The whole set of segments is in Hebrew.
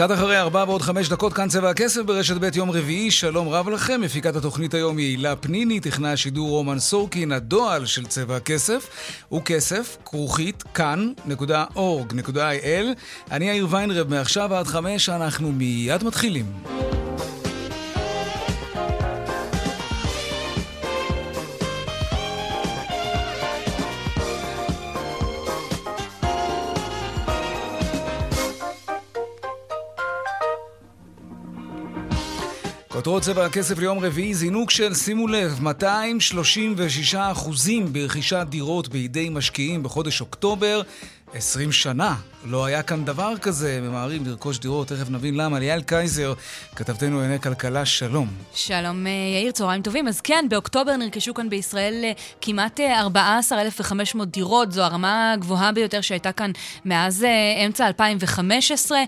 קצת אחרי ארבע ועוד חמש דקות, כאן צבע הכסף ברשת ב' יום רביעי, שלום רב לכם. מפיקת התוכנית היום היא הילה פניני, טכנה השידור רומן סורקין, הדועל של צבע הכסף הוא כסף, כרוכית, כאן.org.il. אני יאיר ויינרב, מעכשיו עד חמש, אנחנו מיד מתחילים. כותרות צבע הכסף ליום רביעי, זינוק של, שימו לב, 236 אחוזים ברכישת דירות בידי משקיעים בחודש אוקטובר. 20 שנה. לא היה כאן דבר כזה, ממהרים לרכוש דירות, תכף נבין למה. ליאל קייזר, כתבתנו לענייני כלכלה, שלום. שלום אה, יאיר, צהריים טובים. אז כן, באוקטובר נרכשו כאן בישראל אה, כמעט 14,500 אה, דירות. זו הרמה הגבוהה ביותר שהייתה כאן מאז אמצע 2015.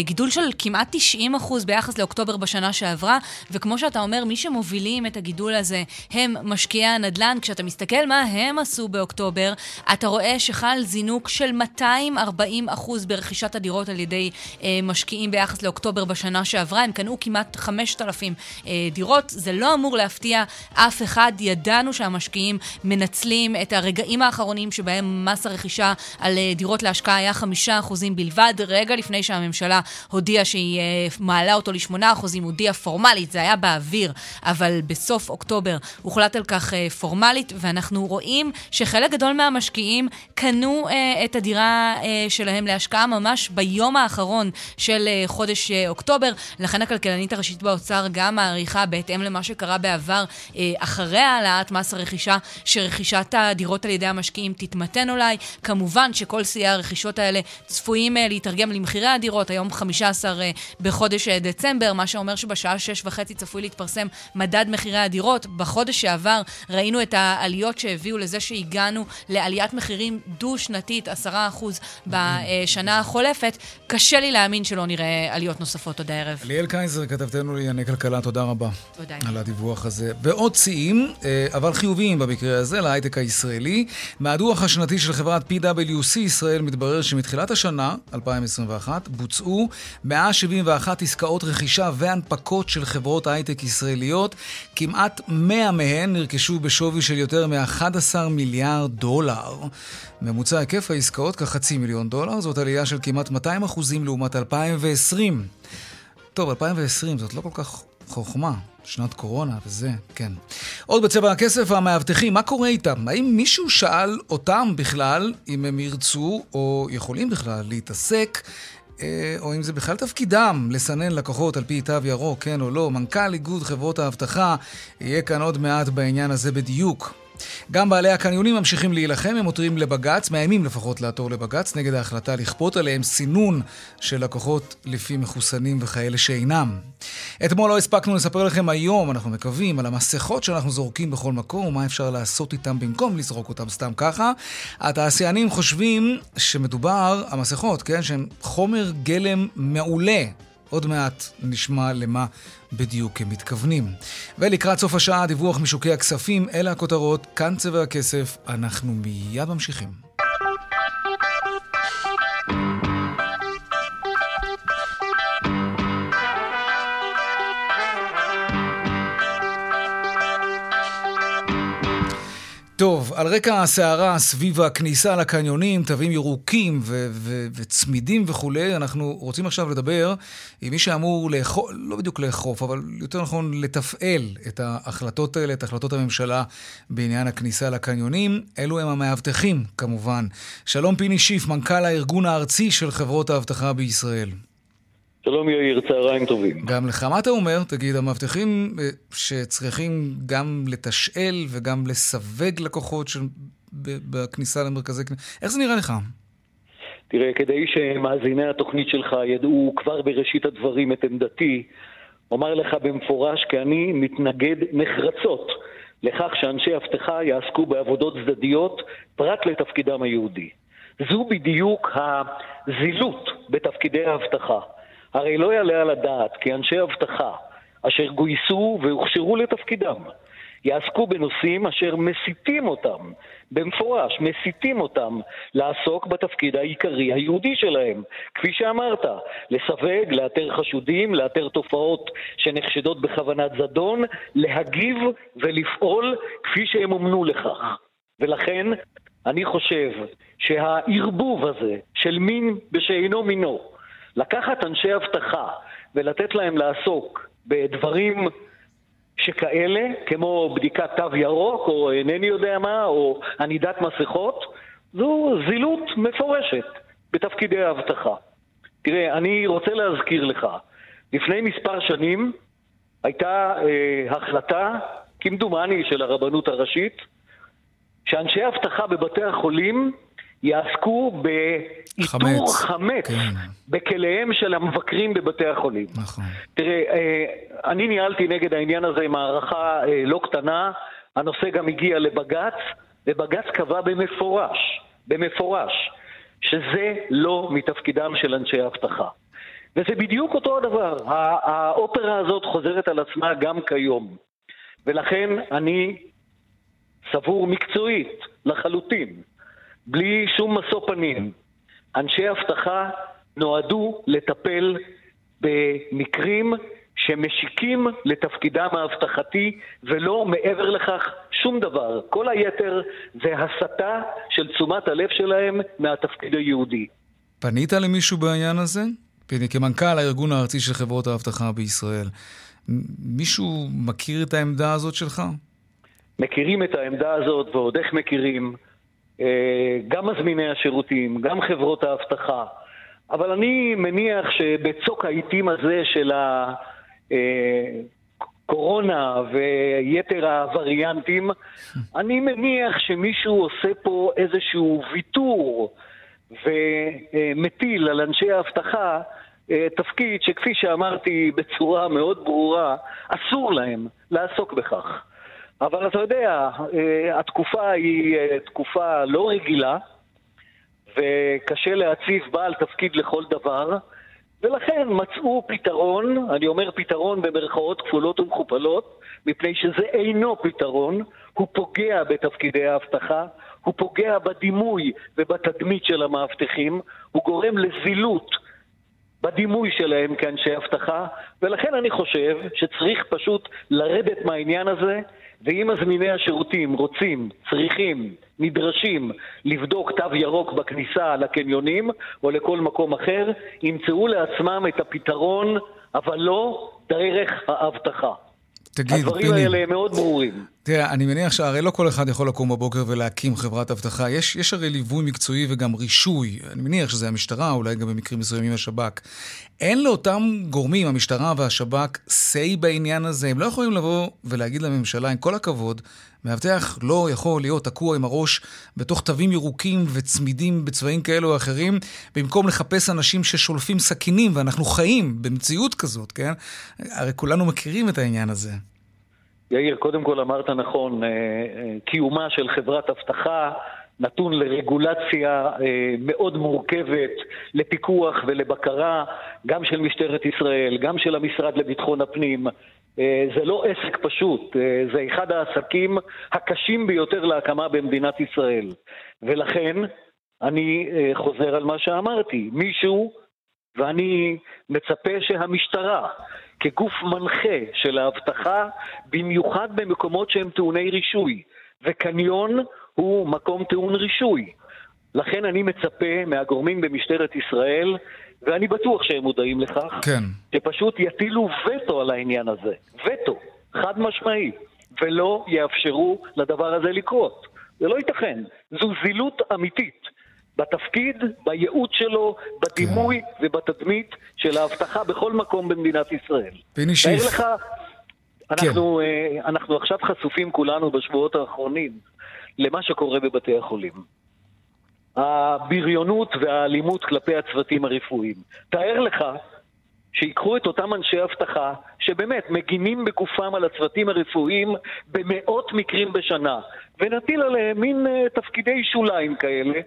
גידול של כמעט 90 אחוז ביחס לאוקטובר בשנה שעברה. וכמו שאתה אומר, מי שמובילים את הגידול הזה הם משקיעי הנדל"ן. כשאתה מסתכל מה הם עשו באוקטובר, אתה רואה שחל זינוק של 240 אחוז ברכישת הדירות על ידי אה, משקיעים ביחס לאוקטובר בשנה שעברה. הם קנו כמעט 5,000 אה, דירות. זה לא אמור להפתיע אף אחד. ידענו שהמשקיעים מנצלים את הרגעים האחרונים שבהם מס הרכישה על אה, דירות להשקעה היה 5 אחוזים בלבד. רגע לפני שהממשלה הודיעה שהיא אה, מעלה אותו ל-8 אחוזים, הודיעה פורמלית, זה היה באוויר, אבל בסוף אוקטובר הוחלט על כך אה, פורמלית, ואנחנו רואים שחלק גדול מהמשקיעים קנו אה, את הדירה הדירה אה, שלהם להשקעה ממש ביום האחרון של אה, חודש אה, אוקטובר. לכן הכלכלנית הראשית באוצר גם מעריכה, בהתאם למה שקרה בעבר, אחרי העלאת מס הרכישה, שרכישת הדירות על ידי המשקיעים תתמתן אולי. כמובן שכל שיאי הרכישות האלה צפויים להתרגם למחירי הדירות, היום 15 בחודש דצמבר, מה שאומר שבשעה 6 וחצי צפוי להתפרסם מדד מחירי הדירות. בחודש שעבר ראינו את העליות שהביאו לזה שהגענו לעליית מחירים דו-שנתית, 10 בשנה החולפת, קשה לי להאמין שלא נראה עליות נוספות עוד הערב. ליאל קייזר, כתבתנו לענייני כלכלה, תודה רבה. תודה. על הדיווח הזה. ועוד שיאים, אה, אבל חיוביים במקרה הזה, להייטק הישראלי. מהדוח השנתי של חברת PwC ישראל מתברר שמתחילת השנה, 2021, בוצעו 171 עסקאות רכישה והנפקות של חברות הייטק ישראליות. כמעט 100 מהן נרכשו בשווי של יותר מ-11 מיליארד דולר. ממוצע היקף העסקאות כחצי מיליון דולר, זאת עלייה של כמעט 200 אחוזים לעומת 2020. טוב, 2020 זאת לא כל כך חוכמה, שנת קורונה וזה, כן. עוד בצבע הכסף, המאבטחים, מה קורה איתם? האם מישהו שאל אותם בכלל אם הם ירצו או יכולים בכלל להתעסק אה, או אם זה בכלל תפקידם לסנן לקוחות על פי תו ירוק, כן או לא. מנכ"ל איגוד חברות האבטחה יהיה כאן עוד מעט בעניין הזה בדיוק. גם בעלי הקניונים ממשיכים להילחם, הם עותרים לבג"ץ, מאיימים לפחות לעתור לבג"ץ, נגד ההחלטה לכפות עליהם סינון של לקוחות לפי מחוסנים וכאלה שאינם. אתמול לא הספקנו לספר לכם היום, אנחנו מקווים, על המסכות שאנחנו זורקים בכל מקום, ומה אפשר לעשות איתם במקום לזרוק אותם סתם ככה. התעשיינים חושבים שמדובר, המסכות, כן, שהן חומר גלם מעולה עוד מעט נשמע למה בדיוק הם מתכוונים. ולקראת סוף השעה, דיווח משוקי הכספים, אלה הכותרות, כאן צבע הכסף, אנחנו מיד ממשיכים. טוב, על רקע הסערה סביב הכניסה לקניונים, תווים ירוקים ו- ו- וצמידים וכולי, אנחנו רוצים עכשיו לדבר עם מי שאמור לאכוף, לא בדיוק לאכוף, אבל יותר נכון לתפעל את ההחלטות האלה, את החלטות הממשלה בעניין הכניסה לקניונים. אלו הם המאבטחים, כמובן. שלום פיני שיף, מנכ"ל הארגון הארצי של חברות האבטחה בישראל. שלום יאיר, צהריים טובים. גם לך. מה אתה אומר? תגיד, המאבטחים אה, שצריכים גם לתשאל וגם לסווג לקוחות של... בכניסה למרכזי כניסה, איך זה נראה לך? תראה, כדי שמאזיני התוכנית שלך ידעו כבר בראשית הדברים את עמדתי, אומר לך במפורש כי אני מתנגד נחרצות לכך שאנשי אבטחה יעסקו בעבודות צדדיות פרט לתפקידם היהודי. זו בדיוק הזילות בתפקידי האבטחה. הרי לא יעלה על הדעת כי אנשי אבטחה אשר גויסו והוכשרו לתפקידם יעסקו בנושאים אשר מסיתים אותם, במפורש, מסיתים אותם לעסוק בתפקיד העיקרי היהודי שלהם. כפי שאמרת, לסווג, לאתר חשודים, לאתר תופעות שנחשדות בכוונת זדון, להגיב ולפעול כפי שהם אומנו לכך. ולכן, אני חושב שהערבוב הזה של מין בשאינו מינו, לקחת אנשי אבטחה ולתת להם לעסוק בדברים שכאלה, כמו בדיקת תו ירוק, או אינני יודע מה, או ענידת מסכות, זו זילות מפורשת בתפקידי האבטחה. תראה, אני רוצה להזכיר לך, לפני מספר שנים הייתה אה, החלטה, כמדומני, של הרבנות הראשית, שאנשי אבטחה בבתי החולים יעסקו באיתור חמץ, חמץ כן. בכליהם של המבקרים בבתי החולים. נכון. תראה, אה, אני ניהלתי נגד העניין הזה מערכה אה, לא קטנה, הנושא גם הגיע לבג"ץ, ובג"ץ קבע במפורש, במפורש, שזה לא מתפקידם של אנשי אבטחה. וזה בדיוק אותו הדבר. האופרה הזאת חוזרת על עצמה גם כיום. ולכן אני סבור מקצועית לחלוטין בלי שום משוא פנים. אנשי אבטחה נועדו לטפל במקרים שמשיקים לתפקידם האבטחתי ולא מעבר לכך שום דבר. כל היתר זה הסטה של תשומת הלב שלהם מהתפקיד היהודי. פנית למישהו בעניין הזה? כמנכ"ל הארגון הארצי של חברות האבטחה בישראל. מישהו מכיר את העמדה הזאת שלך? מכירים את העמדה הזאת ועוד איך מכירים. אה, גם מזמיני השירותים, גם חברות האבטחה. אבל אני מניח שבצוק העיתים הזה של הקורונה אה, ויתר הווריאנטים, אני מניח שמישהו עושה פה איזשהו ויתור ומטיל על אנשי האבטחה אה, תפקיד שכפי שאמרתי בצורה מאוד ברורה, אסור להם לעסוק בכך. אבל אתה יודע, אה, התקופה היא אה, תקופה לא רגילה, וקשה להציב בעל תפקיד לכל דבר, ולכן מצאו פתרון, אני אומר פתרון במרכאות כפולות ומכופלות, מפני שזה אינו פתרון, הוא פוגע בתפקידי האבטחה, הוא פוגע בדימוי ובתדמית של המאבטחים, הוא גורם לזילות בדימוי שלהם כאנשי אבטחה, ולכן אני חושב שצריך פשוט לרדת מהעניין הזה ואם מזמיני השירותים רוצים, צריכים, נדרשים לבדוק תו ירוק בכניסה לקניונים או לכל מקום אחר, ימצאו לעצמם את הפתרון, אבל לא דרך האבטחה. תגיד, הדברים פיני, האלה מאוד ברורים. תראה, אני מניח שהרי לא כל אחד יכול לקום בבוקר ולהקים חברת אבטחה. יש, יש הרי ליווי מקצועי וגם רישוי. אני מניח שזה המשטרה, אולי גם במקרים מסוימים השב"כ. אין לאותם גורמים, המשטרה והשב"כ, say בעניין הזה. הם לא יכולים לבוא ולהגיד לממשלה, עם כל הכבוד, מאבטח לא יכול להיות תקוע עם הראש בתוך תווים ירוקים וצמידים בצבעים כאלו או אחרים, במקום לחפש אנשים ששולפים סכינים, ואנחנו חיים במציאות כזאת, כן? הרי כולנו מכירים את העניין הזה. יאיר, קודם כל אמרת נכון, אה, אה, קיומה של חברת אבטחה נתון לרגולציה אה, מאוד מורכבת, לפיקוח ולבקרה, גם של משטרת ישראל, גם של המשרד לביטחון הפנים. זה לא עסק פשוט, זה אחד העסקים הקשים ביותר להקמה במדינת ישראל. ולכן, אני חוזר על מה שאמרתי, מישהו, ואני מצפה שהמשטרה, כגוף מנחה של האבטחה, במיוחד במקומות שהם טעוני רישוי. וקניון הוא מקום טעון רישוי. לכן אני מצפה מהגורמים במשטרת ישראל, ואני בטוח שהם מודעים לכך, כן. שפשוט יטילו וטו על העניין הזה. וטו, חד משמעי, ולא יאפשרו לדבר הזה לקרות. זה לא ייתכן. זו זילות אמיתית. בתפקיד, בייעוד שלו, בדימוי כן. ובתדמית של האבטחה בכל מקום במדינת ישראל. פיני שיף. תאר לך, אנחנו, כן. אנחנו עכשיו חשופים כולנו בשבועות האחרונים למה שקורה בבתי החולים. הבריונות והאלימות כלפי הצוותים הרפואיים. תאר לך שיקחו את אותם אנשי אבטחה, שבאמת מגינים בגופם על הצוותים הרפואיים במאות מקרים בשנה, ונטיל עליהם מין uh, תפקידי שוליים כאלה,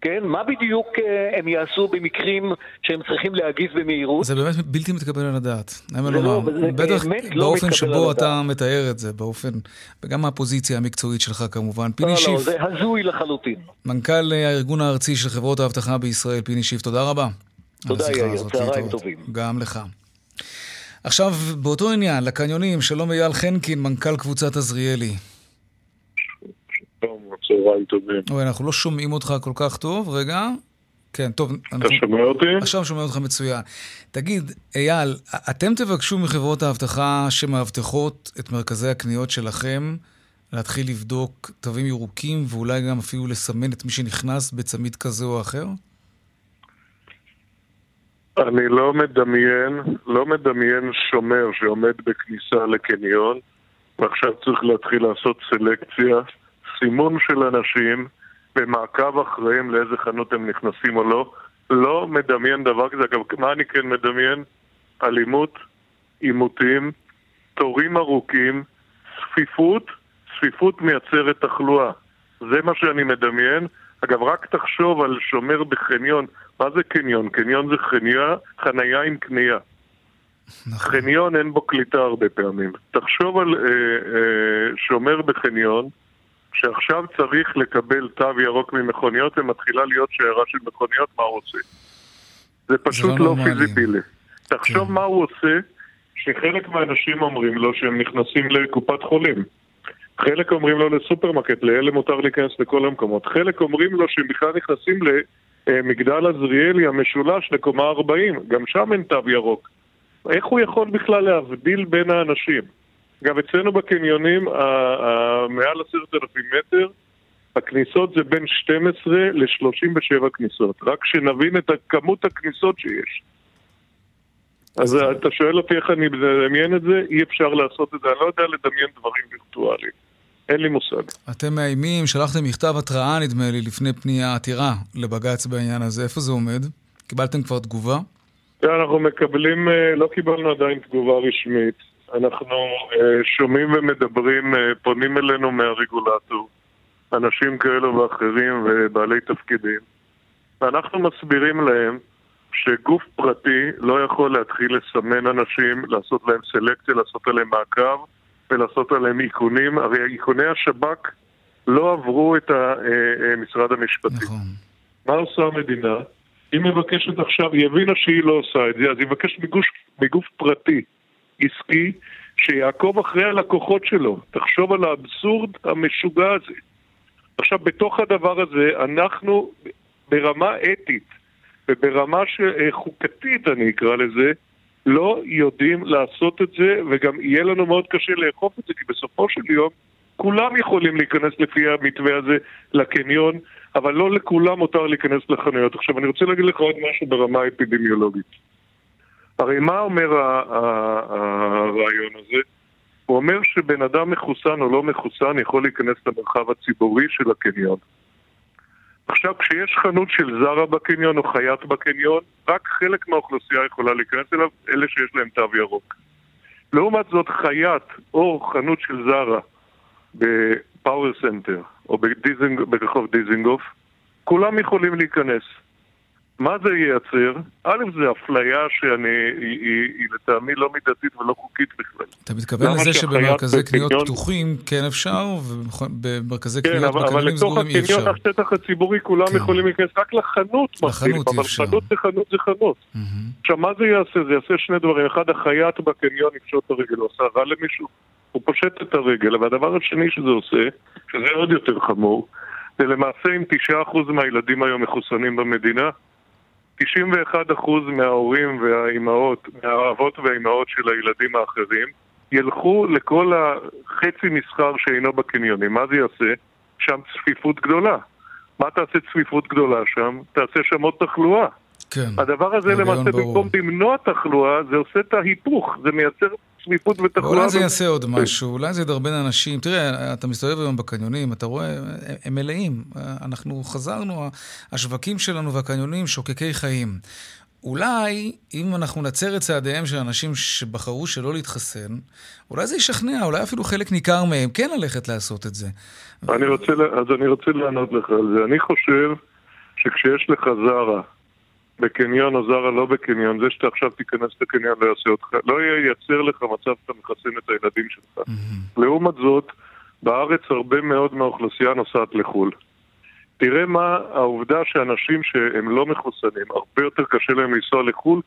כן? מה בדיוק uh, הם יעשו במקרים שהם צריכים להגיב במהירות? זה באמת בלתי מתקבל על הדעת. זה לא, זה בטח באמת לא באופן שבו אתה מתאר את זה, באופן, וגם מהפוזיציה המקצועית שלך כמובן. פיני לא, שיף. לא, זה הזוי לחלוטין. מנכ"ל אה, הארגון הארצי של חברות האבטחה בישראל, פיני שיף, תודה רבה. תודה יאיר, צהריים טובים. גם לך. עכשיו, באותו עניין, לקניונים, שלום אייל חנקין, מנכ"ל קבוצת עזריאלי. צהריים טובים. אוי, אנחנו לא שומעים אותך כל כך טוב, רגע. כן, טוב. אתה אנחנו... שומע אותי? עכשיו שומע אותך מצוין. תגיד, אייל, אתם תבקשו מחברות האבטחה שמאבטחות את מרכזי הקניות שלכם להתחיל לבדוק תווים ירוקים ואולי גם אפילו לסמן את מי שנכנס בצמיד כזה או אחר? אני לא מדמיין, לא מדמיין שומר שעומד בכניסה לקניון ועכשיו צריך להתחיל לעשות סלקציה, סימון של אנשים במעקב אחריהם לאיזה חנות הם נכנסים או לא. לא מדמיין דבר כזה. אגב, מה אני כן מדמיין? אלימות, עימותים, תורים ארוכים, צפיפות, צפיפות מייצרת תחלואה. זה מה שאני מדמיין. אגב, רק תחשוב על שומר בחניון. מה זה קניון? קניון זה חניה, חנייה עם קנייה. נכון. חניון אין בו קליטה הרבה פעמים. תחשוב על אה, אה, שומר בחניון, שעכשיו צריך לקבל תו ירוק ממכוניות ומתחילה להיות שיירה של מכוניות, מה הוא עושה? זה פשוט זה לא, לא פיזיבילי. תחשוב כן. מה הוא עושה, שחלק מהאנשים אומרים לו שהם נכנסים לקופת חולים. חלק אומרים לו לסופרמרקט, לאלה מותר להיכנס לכל המקומות. חלק אומרים לו שהם בכלל נכנסים למגדל עזריאלי המשולש לקומה 40, גם שם אין תו ירוק. איך הוא יכול בכלל להבדיל בין האנשים? גם אצלנו בקניונים, מעל עשרת אלפים מטר, הכניסות זה בין 12 ל-37 כניסות. רק שנבין את כמות הכניסות שיש. אז אתה שואל אותי איך אני מדמיין את זה, אי אפשר לעשות את זה, אני לא יודע לדמיין דברים וירטואליים. אין לי מושג. אתם מאיימים, שלחתם מכתב התראה, נדמה לי, לפני פנייה עתירה לבג"ץ בעניין הזה. איפה זה עומד? קיבלתם כבר תגובה? אנחנו מקבלים, אה, לא קיבלנו עדיין תגובה רשמית. אנחנו אה, שומעים ומדברים, אה, פונים אלינו מהרגולטור, אנשים כאלו ואחרים ובעלי תפקידים, ואנחנו מסבירים להם שגוף פרטי לא יכול להתחיל לסמן אנשים, לעשות להם סלקציה, לעשות עליהם מעקב ולעשות עליהם איכונים. הרי איכוני השב"כ לא עברו את אה, משרד המשפטים. נכון. מה עושה המדינה? היא מבקשת עכשיו, היא הבינה שהיא לא עושה את זה, אז היא מבקשת מגוף, מגוף פרטי עסקי שיעקוב אחרי הלקוחות שלו. תחשוב על האבסורד המשוגע הזה. עכשיו, בתוך הדבר הזה, אנחנו ברמה אתית וברמה אה, חוקתית, אני אקרא לזה, לא יודעים לעשות את זה, וגם יהיה לנו מאוד קשה לאכוף את זה, כי בסופו של יום כולם יכולים להיכנס לפי המתווה הזה לקניון, אבל לא לכולם מותר להיכנס לחנויות. עכשיו, אני רוצה להגיד לך עוד משהו ברמה האפידמיולוגית. הרי מה אומר הרעיון הזה? הוא אומר שבן אדם מחוסן או לא מחוסן יכול להיכנס למרחב הציבורי של הקניון. עכשיו, כשיש חנות של זרה בקניון או חייט בקניון, רק חלק מהאוכלוסייה יכולה להיכנס אליו, אלה שיש להם תו ירוק. לעומת זאת, חייט או חנות של Zara בפאוור סנטר או בדיזינג, ברחוב דיזינגוף, כולם יכולים להיכנס. מה זה ייצר? א', זה אפליה שאני, היא, היא, היא לטעמי לא מידתית ולא חוקית בכלל. אתה מתכוון לזה שבמרכזי קניות בקניון... פתוחים כן אפשר, ובמרכזי כן, קניות בקניונים סגורים אי אפשר. כן, אבל לתוך הקניון, השטח הציבורי, כולם כן. יכולים להיכנס רק לחנות. לחנות אי אפשר. אבל חנות זה חנות זה חנות. Mm-hmm. עכשיו, מה זה יעשה? זה יעשה שני דברים. אחד, החייט בקניון יפשוט את הרגל, הוא עושה רע למישהו, הוא פושט את הרגל. והדבר השני שזה עושה, שזה עוד יותר חמור, זה למעשה אם 9% מהילדים היום מחוסנים במדינה, 91% מההורים והאימהות, מהאבות והאימהות של הילדים האחרים, ילכו לכל החצי מסחר שאינו בקניונים. מה זה יעשה? שם צפיפות גדולה. מה תעשה צפיפות גדולה שם? תעשה שם עוד תחלואה. כן. הדבר הזה למעשה, ברור. במקום למנוע תחלואה, זה עושה את ההיפוך. זה מייצר צפיפות ותחלואה. אולי זה יעשה עוד משהו, אולי זה ידרבן אנשים. תראה, אתה מסתובב היום בקניונים, אתה רואה, הם מלאים. אנחנו חזרנו, השווקים שלנו והקניונים שוקקי חיים. אולי, אם אנחנו נצר את צעדיהם של אנשים שבחרו שלא להתחסן, אולי זה ישכנע, אולי אפילו חלק ניכר מהם כן ללכת לעשות את זה. אני רוצה, אז אני רוצה לענות לך על זה. אני חושב שכשיש לך זרה בקניון או זרה לא בקניון, זה שאתה עכשיו תיכנס לקניון לא יעשה אותך, לא ייצר לך מצב שאתה מחסן את הילדים שלך. Mm-hmm. לעומת זאת, בארץ הרבה מאוד מהאוכלוסייה נוסעת לחו"ל. תראה מה העובדה שאנשים שהם לא מחוסנים, הרבה יותר קשה להם לנסוע לחו"ל,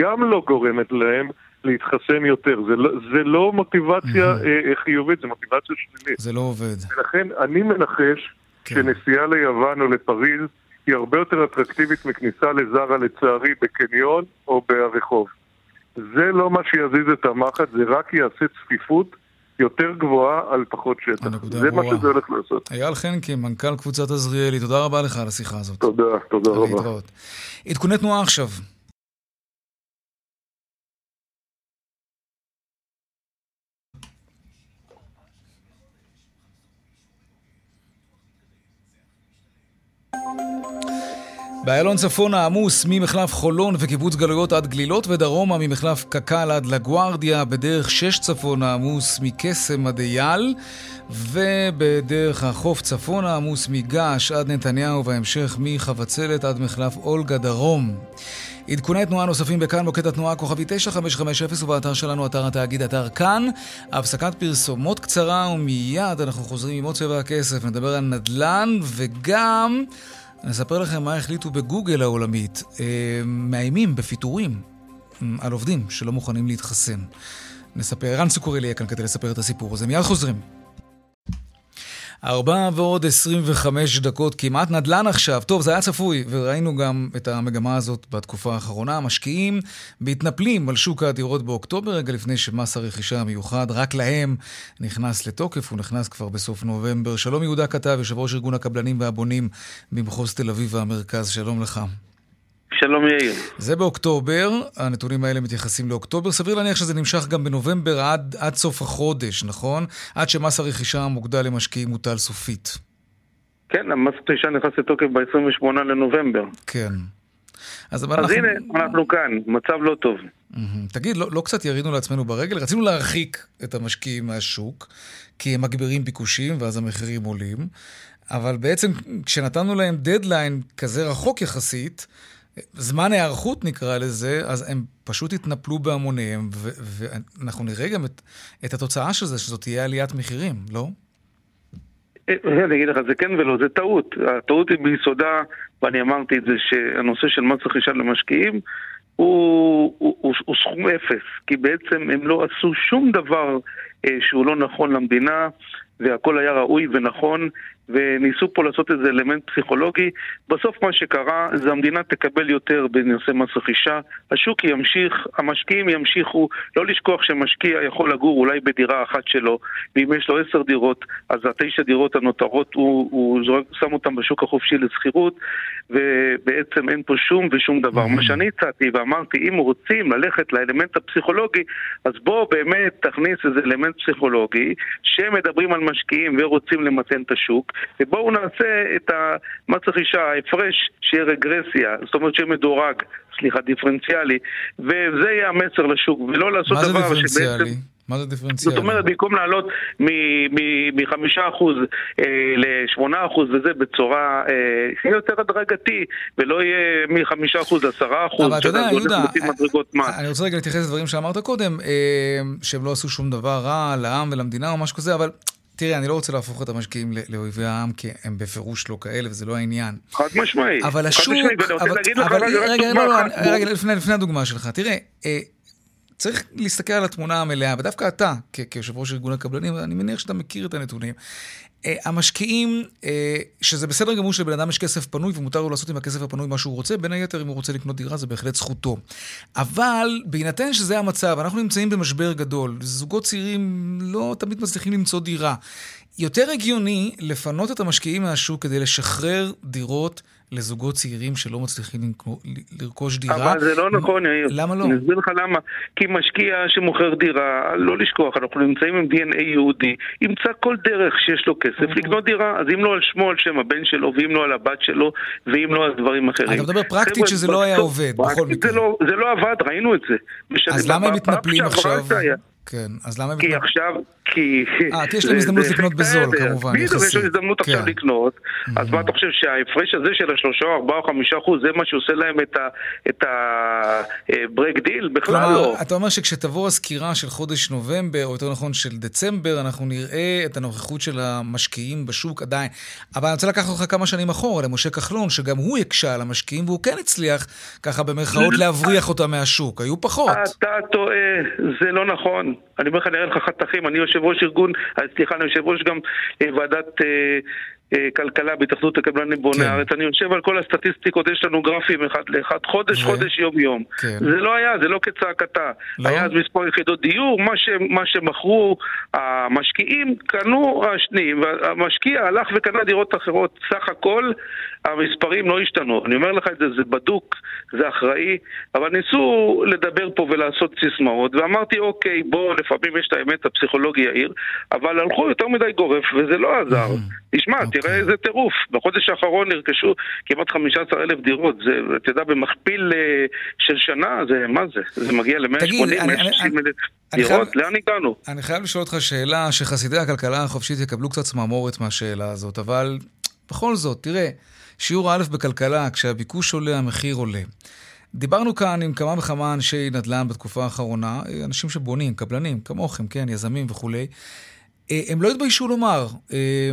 גם לא גורמת להם להתחסן יותר. זה לא, זה לא מוטיבציה mm-hmm. חיובית, זה מוטיבציה שלילית. זה לא עובד. ולכן אני מנחש כן. שנסיעה ליוון או לפריז היא הרבה יותר אטרקטיבית מכניסה לזרה לצערי בקניון או ברחוב. זה לא מה שיזיז את המחט, זה רק יעשה צפיפות יותר גבוהה על פחות שטח. זה ברורה. מה שזה הולך לעשות. אייל חנקי, מנכ"ל קבוצת עזריאלי, תודה רבה לך על השיחה הזאת. תודה, תודה רבה. להתראות. עדכוני תנועה עכשיו. באיילון צפונה עמוס ממחלף חולון וקיבוץ גלויות עד גלילות ודרומה ממחלף קק"ל עד לגוארדיה, בדרך שש צפונה עמוס מקסם עד אייל ובדרך החוף צפונה עמוס מגעש עד נתניהו והמשך מחבצלת עד מחלף אולגה דרום. עדכוני תנועה נוספים בכאן, מוקד התנועה כוכבי 9550 ובאתר שלנו, אתר התאגיד, אתר כאן. הפסקת פרסומות קצרה ומיד אנחנו חוזרים עם עוד צבע הכסף, נדבר על נדל"ן וגם... אני אספר לכם מה החליטו בגוגל העולמית. אה, מאיימים בפיטורים אה, על עובדים שלא מוכנים להתחסן. נספר, ערן סוכרלי יהיה כאן כדי לספר את הסיפור הזה. מיד חוזרים. ארבע ועוד עשרים וחמש דקות, כמעט נדל"ן עכשיו. טוב, זה היה צפוי, וראינו גם את המגמה הזאת בתקופה האחרונה. המשקיעים מתנפלים על שוק הדירות באוקטובר, רגע לפני שמס הרכישה המיוחד, רק להם נכנס לתוקף, הוא נכנס כבר בסוף נובמבר. שלום יהודה כתב, יושב ראש ארגון הקבלנים והבונים במחוז תל אביב והמרכז, שלום לך. שלום יאיר. זה באוקטובר, הנתונים האלה מתייחסים לאוקטובר. סביר להניח שזה נמשך גם בנובמבר עד, עד סוף החודש, נכון? עד שמס הרכישה המוגדל למשקיעים מוטל סופית. כן, המס הרכישה נכנס לתוקף ב-28 לנובמבר. כן. אז, אז אנחנו... הנה, אנחנו כאן, מצב לא טוב. תגיד, לא, לא קצת ירינו לעצמנו ברגל? רצינו להרחיק את המשקיעים מהשוק, כי הם מגבירים ביקושים ואז המחירים עולים, אבל בעצם כשנתנו להם דדליין כזה רחוק יחסית, זמן היערכות נקרא לזה, אז הם פשוט התנפלו בהמוניהם, ואנחנו נראה גם את, את התוצאה של זה, שזאת תהיה עליית מחירים, לא? אה, אני אגיד לך, זה כן ולא, זה טעות. הטעות היא ביסודה, ואני אמרתי את זה, שהנושא של מס רכישה למשקיעים הוא, הוא, הוא, הוא סכום אפס, כי בעצם הם לא עשו שום דבר אה, שהוא לא נכון למדינה, והכל היה ראוי ונכון, וניסו פה לעשות איזה אלמנט פסיכולוגי. בסוף מה שקרה זה המדינה תקבל יותר בנושא מס רכישה, השוק ימשיך, המשקיעים ימשיכו, לא לשכוח שמשקיע יכול לגור אולי בדירה אחת שלו, ואם יש לו עשר דירות, אז התשע דירות הנותרות הוא, הוא זורק, שם אותן בשוק החופשי לשכירות, ובעצם אין פה שום ושום דבר. מה שאני הצעתי ואמרתי, אם רוצים ללכת לאלמנט הפסיכולוגי, אז בואו באמת תכניס איזה אלמנט פסיכולוגי, שמדברים על משקיעים ורוצים למתן את השוק, ובואו נעשה את מס רכישה, ההפרש, שיהיה רגרסיה, זאת אומרת שיהיה מדורג, סליחה, דיפרנציאלי, וזה יהיה המסר לשוק, ולא לעשות דבר שבעצם... מה זה דיפרנציאלי? מה זה דיפרנציאלי? זאת אומרת, במקום לעלות מחמישה אחוז אה, לשמונה אחוז וזה בצורה, אה, יותר הדרגתי, ולא יהיה מחמישה אחוז לעשרה אחוז, אבל אתה יודע, יהודה, אני רוצה רגע להתייחס לדברים שאמרת קודם, אה, שהם לא עשו שום דבר רע לעם ולמדינה או משהו כזה, אבל תראה, אני לא רוצה להפוך את המשקיעים לאויבי העם, כי הם בפירוש לא כאלה, וזה לא העניין. חד משמעי. אבל השוק... אבל, אבל, רגע, לא, לא, רגע, לפני, לפני הדוגמה שלך. תראה, אה, צריך להסתכל על התמונה המלאה, ודווקא אתה, כיושב ראש ארגון הקבלנים, אני מניח שאתה מכיר את הנתונים. אה, המשקיעים, אה, שזה בסדר גמור שלבן אדם יש כסף פנוי ומותר לו לעשות עם הכסף הפנוי מה שהוא רוצה, בין היתר אם הוא רוצה לקנות דירה זה בהחלט זכותו. אבל בהינתן שזה המצב, אנחנו נמצאים במשבר גדול, זוגות צעירים לא תמיד מצליחים למצוא דירה. יותר הגיוני לפנות את המשקיעים מהשוק כדי לשחרר דירות לזוגות צעירים שלא מצליחים לרכוש דירה. אבל זה לא נכון, יאיר. למה לא? אני אסביר לך למה. כי משקיע שמוכר דירה, לא לשכוח, אנחנו נמצאים עם DNA יהודי, ימצא כל דרך שיש לו כסף אוקיי. לקנות דירה. אז אם לא על שמו, על שם הבן שלו, ואם לא על הבת שלו, ואם לא על דברים אחרים. אתה מדבר פרקטית שזה לא היה עובד, בכל מקרה. לא- זה לא עבד, ראינו את זה. אז למה הם מתנפלים עכשיו? כן, אז למה... כי עכשיו, כי... אה, כי יש להם הזדמנות לקנות בזול, כמובן, יחסית. בדיוק, יש להם הזדמנות עכשיו כן. לקנות, אז מה אתה חושב שההפרש הזה של השלושה, ארבעה או חמישה אחוז, זה מה שעושה להם את הברק דיל? בכלל לא. כלומר, אתה אומר שכשתבוא הסקירה של חודש נובמבר, או יותר נכון של דצמבר, אנחנו נראה את הנוכחות של המשקיעים בשוק עדיין. אבל אני רוצה לקחת אותך כמה שנים אחורה, למשה כחלון, שגם הוא הקשה על המשקיעים, והוא כן הצליח, ככה במרכאות, להבריח אותם מהשוק. היו פחות. אתה טועה, זה לא נכון. אני אומר לך, אני אראה לך חתכים, אני יושב ראש ארגון, סליחה, אני יושב ראש גם אה, ועדת אה, כלכלה בהתאחדות הקבלנים בוני כן. הארץ, אני יושב על כל הסטטיסטיקות, יש לנו גרפים אחד לאחד, חודש, ו... חודש, יום יום. כן. זה לא היה, זה לא כצעקתה. לא? היה אז מספר יחידות דיור, מה, ש, מה שמכרו המשקיעים, קנו השניים, והמשקיע הלך וקנה דירות אחרות. סך הכל, המספרים לא השתנו. אני אומר לך את זה, זה בדוק, זה אחראי, אבל ניסו לדבר פה ולעשות סיסמאות, ואמרתי, אוקיי, בוא, לפעמים יש את האמת הפסיכולוגי יאיר, אבל הלכו יותר מדי גורף, וזה לא עזר. תשמע, אוקיי. תראה איזה טירוף. בחודש האחרון נרכשו כמעט 15 אלף דירות. זה, אתה יודע, במכפיל אה, של שנה, זה, מה זה? זה מגיע ל-180, 160 אלף דירות? לאן הגענו? אני חייב לשאול אותך שאלה שחסידי הכלכלה החופשית יקבלו קצת צמרמורת מהשאלה הזאת, אבל בכל זאת, תראה, שיעור א' בכלכלה, כשהביקוש עולה, המחיר עולה. דיברנו כאן עם כמה וכמה אנשי נדל"ן בתקופה האחרונה, אנשים שבונים, קבלנים, כמוכם, כן, יזמים וכולי. אה, הם לא התביישו לומר, אה,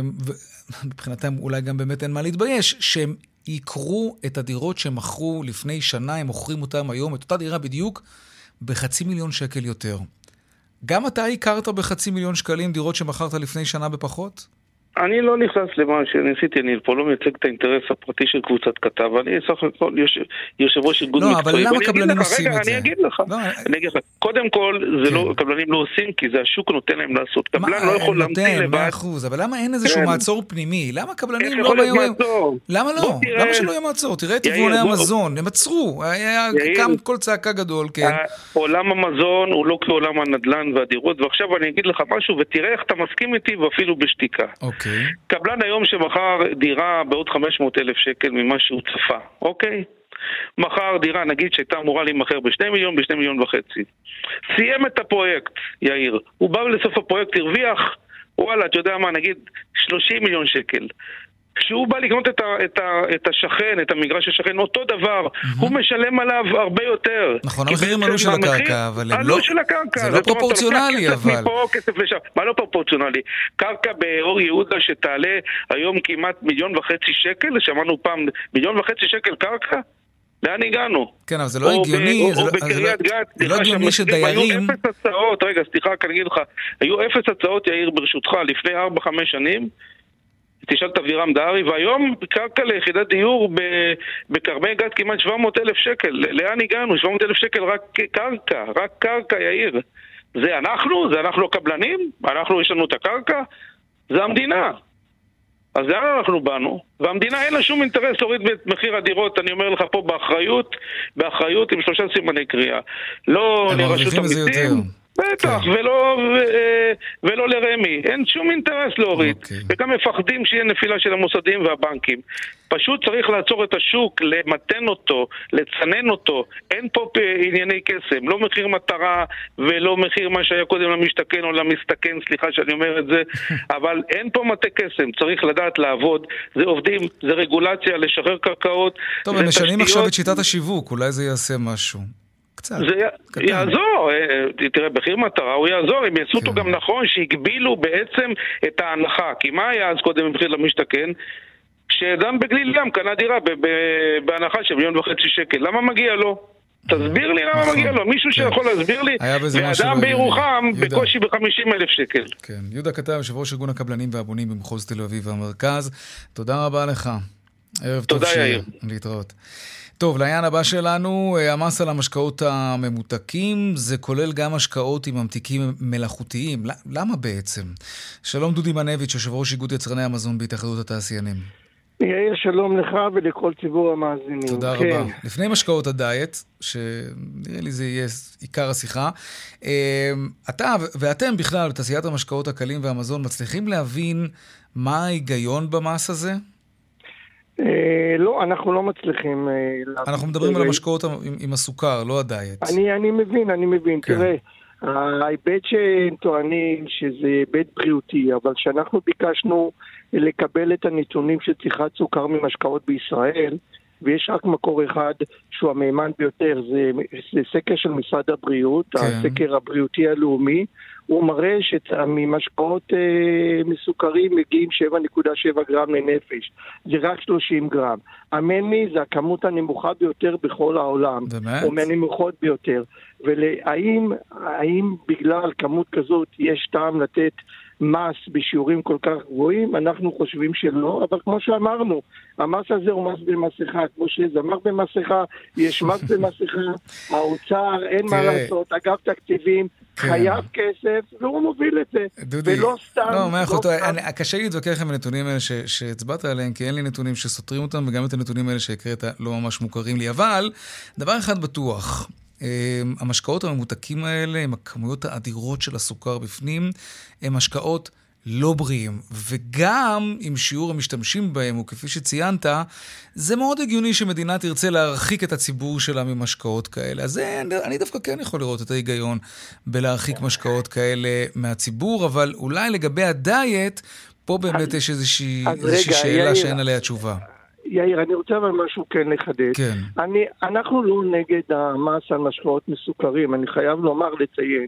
מבחינתם אולי גם באמת אין מה להתבייש, שהם יקרו את הדירות שהם מכרו לפני שנה, הם מוכרים אותם היום, את אותה דירה בדיוק, בחצי מיליון שקל יותר. גם אתה הכרת בחצי מיליון שקלים דירות שמכרת לפני שנה בפחות? אני לא נכנס למה שניסיתי, אני פה לא מייצג את האינטרס הפרטי של קבוצת כתב, אני סך הכל יושב ראש ארגון מקצועי. לא, אבל למה קבלנים עושים את זה? רגע, אני אגיד לך. לא, אני אגיד לך. קודם כל, לא, כן. קבלנים לא עושים, כי זה השוק נותן להם לעשות. קבלן לא יכול להמציא לבד. מאה אחוז, אבל למה אין איזשהו כן. מעצור פנימי? למה קבלנים לא... מעצור? למה לא? למה שלא יהיה מעצור? תראה את יבואני המזון, הם עצרו. קם קול צעקה גדול, כן. עולם המזון הוא לא כעולם הנדל"ן והדירות, ועכשיו אני אגיד לך משהו, ותראה איך אתה מסכים איתי, ואפילו בשתיקה. אוקיי. קבלן היום שמכר דירה בעוד 500 אלף שקל ממה שהוא צפה, אוקיי? מכר דירה, נגיד שהייתה אמורה להימכר ב-2 מיליון, ב-2 מיליון וחצי. סיים את הפרויקט, יאיר. הוא בא לסוף הפרויקט, הרוויח, וואלה, אתה יודע מה, נגיד 30 מיליון שקל. כשהוא בא לקנות את, ה, את, ה, את השכן, את המגרש השכן, אותו דבר, mm-hmm. הוא משלם עליו הרבה יותר. נכון, המחירים עלו של הקרקע, אבל הם לא... של הקרקע. זה לא פרופורציונלי, אבל... כסף מפה, כסף לשם. מה לא פרופורציונלי? קרקע באור יהודה שתעלה היום כמעט מיליון וחצי שקל, שמענו פעם מיליון וחצי שקל קרקע? לאן הגענו? כן, אבל זה לא הגיוני, או, זה, לא, בקריית לא- גת, זה לא הגיוני שדיירים... היו אפס הצעות, רגע, סליחה, אני אגיד לך, היו אפס הצעות, יאיר, ברשותך, לפני 4-5 שנים, תשאל את אבירם דהרי, והיום קרקע ליחידת דיור בכרמי גת כמעט 700 אלף שקל. לאן הגענו? 700 אלף שקל רק קרקע, רק קרקע, יאיר. זה אנחנו? זה אנחנו הקבלנים? אנחנו, יש לנו את הקרקע? זה המדינה. אז לאן אנחנו באנו? והמדינה אין לה שום אינטרס להוריד את מחיר הדירות, אני אומר לך פה באחריות, באחריות עם שלושה סימני קריאה. לא לרשות המיסים. בטח, כן. ולא, ו, אה, ולא לרמי. אין שום אינטרס להוריד. אוקיי. וגם מפחדים שיהיה נפילה של המוסדים והבנקים. פשוט צריך לעצור את השוק, למתן אותו, לצנן אותו. אין פה ענייני קסם. לא מחיר מטרה ולא מחיר מה שהיה קודם למשתכן או למסתכן, סליחה שאני אומר את זה. אבל אין פה מטה קסם. צריך לדעת לעבוד. זה עובדים, זה רגולציה, לשחרר קרקעות. טוב, הם משנים עכשיו את שיטת השיווק, אולי זה יעשה משהו. קצת. זה קטן. יעזור, אה, תראה, מחיר מטרה הוא יעזור, הם יעשו אותו כן. גם נכון, שהגבילו בעצם את ההנחה. כי מה היה אז קודם במחיר למשתכן? שאדם בגליל ים קנה דירה בהנחה של מיליון וחצי שקל, למה מגיע לו? תסביר לי למה נכון, מגיע לו, מישהו כן. שיכול להסביר לי, ואדם בירוחם בקושי ב-50 אלף שקל. כן, יהודה כתב, יושב ראש ארגון הקבלנים והבונים במחוז תל אביב והמרכז, תודה רבה לך. ערב טוב שיהיה. להתראות. טוב, לעניין הבא שלנו, אה, המס על המשקאות הממותקים, זה כולל גם השקעות עם ממתיקים מלאכותיים. למה בעצם? שלום דודי מנביץ', יושב ראש איגוד יצרני המזון בהתאחדות התעשיינים. יאיר, שלום לך ולכל ציבור המאזינים. תודה כן. רבה. לפני משקאות הדיאט, שנראה לי זה יהיה עיקר השיחה, אמ, אתה ואתם בכלל, בתעשיית המשקאות הקלים והמזון, מצליחים להבין מה ההיגיון במס הזה? אה, לא, אנחנו לא מצליחים אה. אנחנו מדברים על המשקאות עם הסוכר, לא הדיאט. אני מבין, אני מבין. כן. תראה, ההיבט שהם טוענים שזה היבט בריאותי, אבל כשאנחנו ביקשנו לקבל את הנתונים של צריכת סוכר ממשקאות בישראל, ויש רק מקור אחד שהוא המהימן ביותר, זה, זה סקר של משרד הבריאות, כן. הסקר הבריאותי הלאומי, הוא מראה שממשקאות אה, מסוכרים מגיעים 7.7 גרם לנפש, זה רק 30 גרם. הממי זה הכמות הנמוכה ביותר בכל העולם, באמת? או מהנמוכות ביותר. והאם בגלל כמות כזאת יש טעם לתת מס בשיעורים כל כך גבוהים? אנחנו חושבים שלא, אבל כמו שאמרנו, המס הזה הוא מס במסכה, כמו שזמר במסכה, יש מס במסכה, האוצר, אין מה לעשות, אגף תקציבים, כן. חייב כסף, והוא מוביל את זה. דודי, ולא סתם... לא, מאה אחוז, לא קשה לי להתווכח עם הנתונים האלה שהצבעת עליהם, כי אין לי נתונים שסותרים אותם, וגם את הנתונים האלה שהקראת לא ממש מוכרים לי. אבל, דבר אחד בטוח, המשקאות הממותקים האלה, עם הכמויות האדירות של הסוכר בפנים, הם משקאות לא בריאים. וגם אם שיעור המשתמשים בהם הוא כפי שציינת, זה מאוד הגיוני שמדינה תרצה להרחיק את הציבור שלה ממשקאות כאלה. אז זה, אני דווקא כן יכול לראות את ההיגיון בלהרחיק משקאות כאלה מהציבור, אבל אולי לגבי הדיאט, פה באמת יש איזושהי, איזושהי שאלה שאין עליה תשובה. יאיר, אני רוצה אבל משהו כן לחדד. כן. אני, אנחנו לא נגד המס על משקאות מסוכרים, אני חייב לומר, לציין.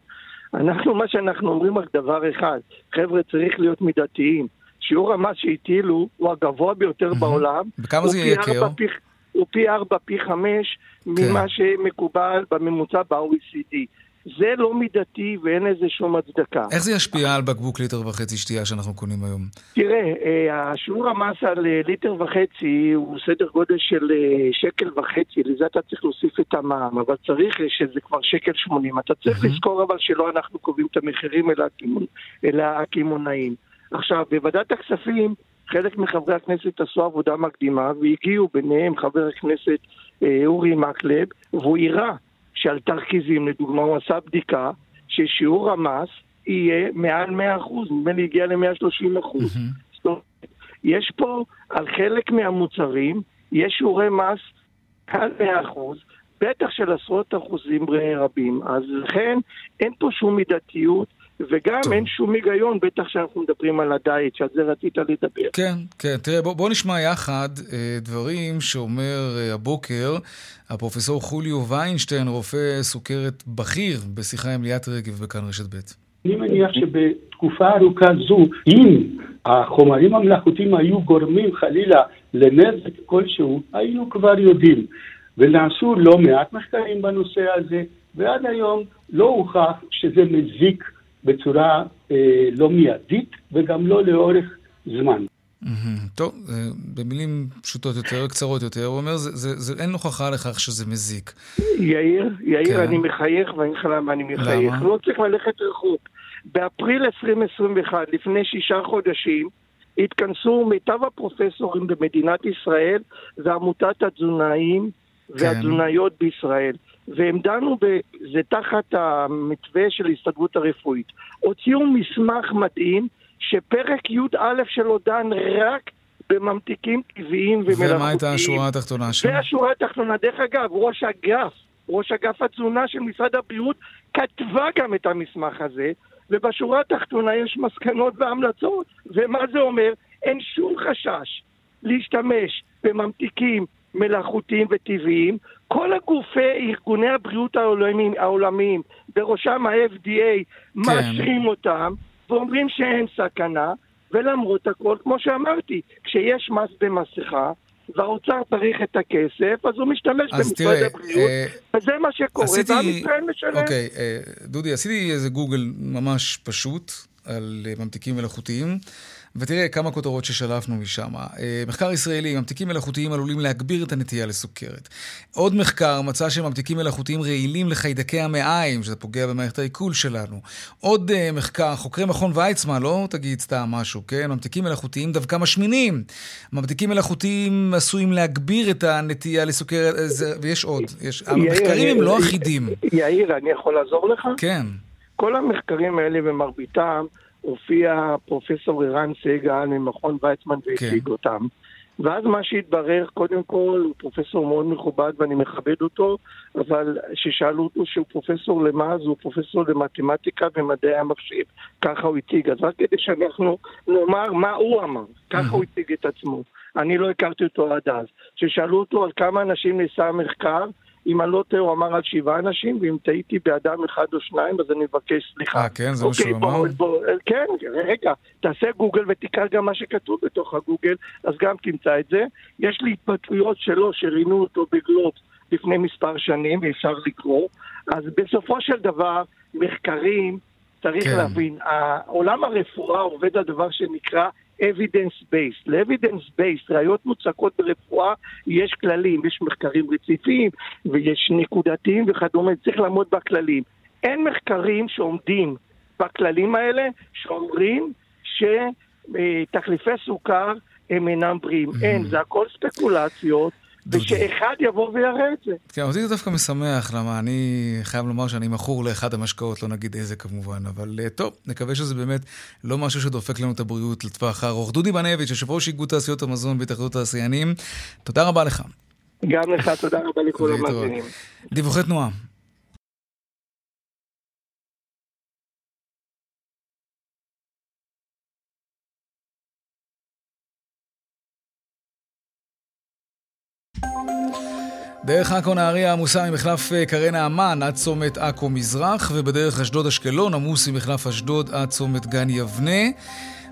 אנחנו, מה שאנחנו אומרים רק דבר אחד, חבר'ה, צריך להיות מידתיים. שיעור המס שהטילו הוא הגבוה ביותר mm-hmm. בעולם. בכמה זה יהיה יקר? הוא פי ארבע, פי חמש, כן. ממה שמקובל בממוצע ב-OECD. זה לא מידתי ואין לזה שום הצדקה. איך זה ישפיע על בקבוק ליטר וחצי שתייה שאנחנו קונים היום? תראה, אה, השיעור המס על אה, ליטר וחצי הוא סדר גודל של אה, שקל וחצי, לזה אתה צריך להוסיף את המע"מ, אבל צריך שזה כבר שקל שמונים. אתה צריך לזכור אבל שלא אנחנו קובעים את המחירים אלא הקמעונאים. עכשיו, בוועדת הכספים חלק מחברי הכנסת עשו עבודה מקדימה והגיעו ביניהם חבר הכנסת אורי מקלב והוא הראה שעל תרכיזים, לדוגמה, הוא עשה בדיקה ששיעור המס יהיה מעל 100 אחוז, נדמה לי הגיע ל-130 אחוז. זאת אומרת, יש פה, על חלק מהמוצרים, יש שיעורי מס מעל 100 אחוז, בטח של עשרות אחוזים רבים. אז לכן אין פה שום מידתיות. וגם טוב. אין שום היגיון, בטח שאנחנו מדברים על הדיאט, שעל זה רצית לדבר. כן, כן. תראה, בוא, בוא נשמע יחד אה, דברים שאומר אה, הבוקר הפרופסור חוליו ויינשטיין, רופא סוכרת בכיר, בשיחה עם ליאת רגב בכאן רשת ב'. אני מניח שבתקופה ארוכה זו, אם החומרים המלאכותיים היו גורמים חלילה לנזק כלשהו, היינו כבר יודעים. ונעשו לא מעט מחקרים בנושא הזה, ועד היום לא הוכח שזה מזיק בצורה אה, לא מיידית וגם לא לאורך זמן. טוב, אה, במילים פשוטות יותר, קצרות יותר, הוא אומר, זה, זה, זה, אין הוכחה לכך שזה מזיק. יאיר, יאיר, כן. אני מחייך, ואני אגיד לך למה אני מחייך. למה? לא צריך ללכת רחוק. באפריל 2021, לפני שישה חודשים, התכנסו מיטב הפרופסורים במדינת ישראל ועמותת התזונאים כן. והתזונאיות בישראל. והם דנו, זה תחת המתווה של ההסתדרות הרפואית. הוציאו מסמך מדהים, שפרק י"א שלו דן רק בממתיקים טבעיים ומלאכותיים. ומה הייתה השורה התחתונה שלו? והשורה התחתונה, דרך אגב, ראש אגף, ראש אגף התזונה של משרד הבריאות, כתבה גם את המסמך הזה, ובשורה התחתונה יש מסקנות והמלצות. ומה זה אומר? אין שום חשש להשתמש בממתיקים מלאכותיים וטבעיים. כל הגופי, ארגוני הבריאות העולמיים, העולמיים בראשם ה-FDA, כן. מאשרים אותם ואומרים שאין סכנה, ולמרות הכל, כמו שאמרתי, כשיש מס במסכה, והאוצר צריך את הכסף, אז הוא משתמש במשרד הבריאות, אה, וזה מה שקורה, עשיתי, ועם ישראל משלם. אוקיי, אה, דודי, עשיתי איזה גוגל ממש פשוט על אה, ממתיקים מלאכותיים. ותראה כמה כותרות ששלפנו משם. אה, מחקר ישראלי, ממתיקים מלאכותיים עלולים להגביר את הנטייה לסוכרת. עוד מחקר מצא שממתיקים מלאכותיים רעילים לחיידקי המעיים, שזה פוגע במערכת העיכול שלנו. עוד uh, מחקר, חוקרי מכון ויצמן, לא תגיד סתם משהו, כן? ממתיקים מלאכותיים דווקא משמינים. ממתיקים מלאכותיים עשויים להגביר את הנטייה לסוכרת, ויש עוד. יש... המחקרים הם לא אחידים. יאיר, אני יכול לעזור לך? כן. כל המחקרים האלה במרביתם הופיע פרופסור ערן סגל ממכון ויצמן והציג כן. אותם. ואז מה שהתברר, קודם כל, הוא פרופסור מאוד מכובד ואני מכבד אותו, אבל כששאלו אותו שהוא פרופסור למה, אז הוא פרופסור למתמטיקה ומדעי המחשב. ככה הוא הציג. אז רק כדי שאנחנו נאמר מה הוא אמר, ככה הוא הציג את עצמו. אני לא הכרתי אותו עד אז. כששאלו אותו על כמה אנשים נעשה המחקר, אם אני לא טועה, הוא אמר על שבעה אנשים, ואם טעיתי באדם אחד או שניים, אז אני מבקש סליחה. אה, כן? זה מה שהוא אמר? כן, רגע, תעשה גוגל ותקרא גם מה שכתוב בתוך הגוגל, אז גם תמצא את זה. יש לי התפתחויות שלו, שראינו אותו בגלובס לפני מספר שנים, ואפשר לקרוא. אז בסופו של דבר, מחקרים, צריך כן. להבין, עולם הרפואה עובד על דבר שנקרא evidence-based. ל-evidence-based, ראיות מוצקות ברפואה, יש כללים, יש מחקרים רציפים ויש נקודתיים וכדומה, צריך לעמוד בכללים. אין מחקרים שעומדים בכללים האלה, שאומרים שתחליפי סוכר הם אינם בריאים. אין, זה הכל ספקולציות. ושאחד יבוא ויראה את זה. כן, אותי זה דווקא משמח, למה אני חייב לומר שאני מכור לאחד המשקאות, לא נגיד איזה כמובן, אבל אה, טוב, נקווה שזה באמת לא משהו שדופק לנו את הבריאות לטווח הארוך. דודי בנביץ', יושב ראש איגוד תעשיות המזון בהתאחדות התעשיינים, תודה רבה לך. גם לך, תודה רבה לכל המאזינים. דיווחי תנועה. דרך עכו נהריה עמוסה ממחלף אה, קרן האמן עד צומת עכו מזרח, ובדרך אשדוד אשקלון עמוס ממחלף אשדוד עד צומת גן יבנה.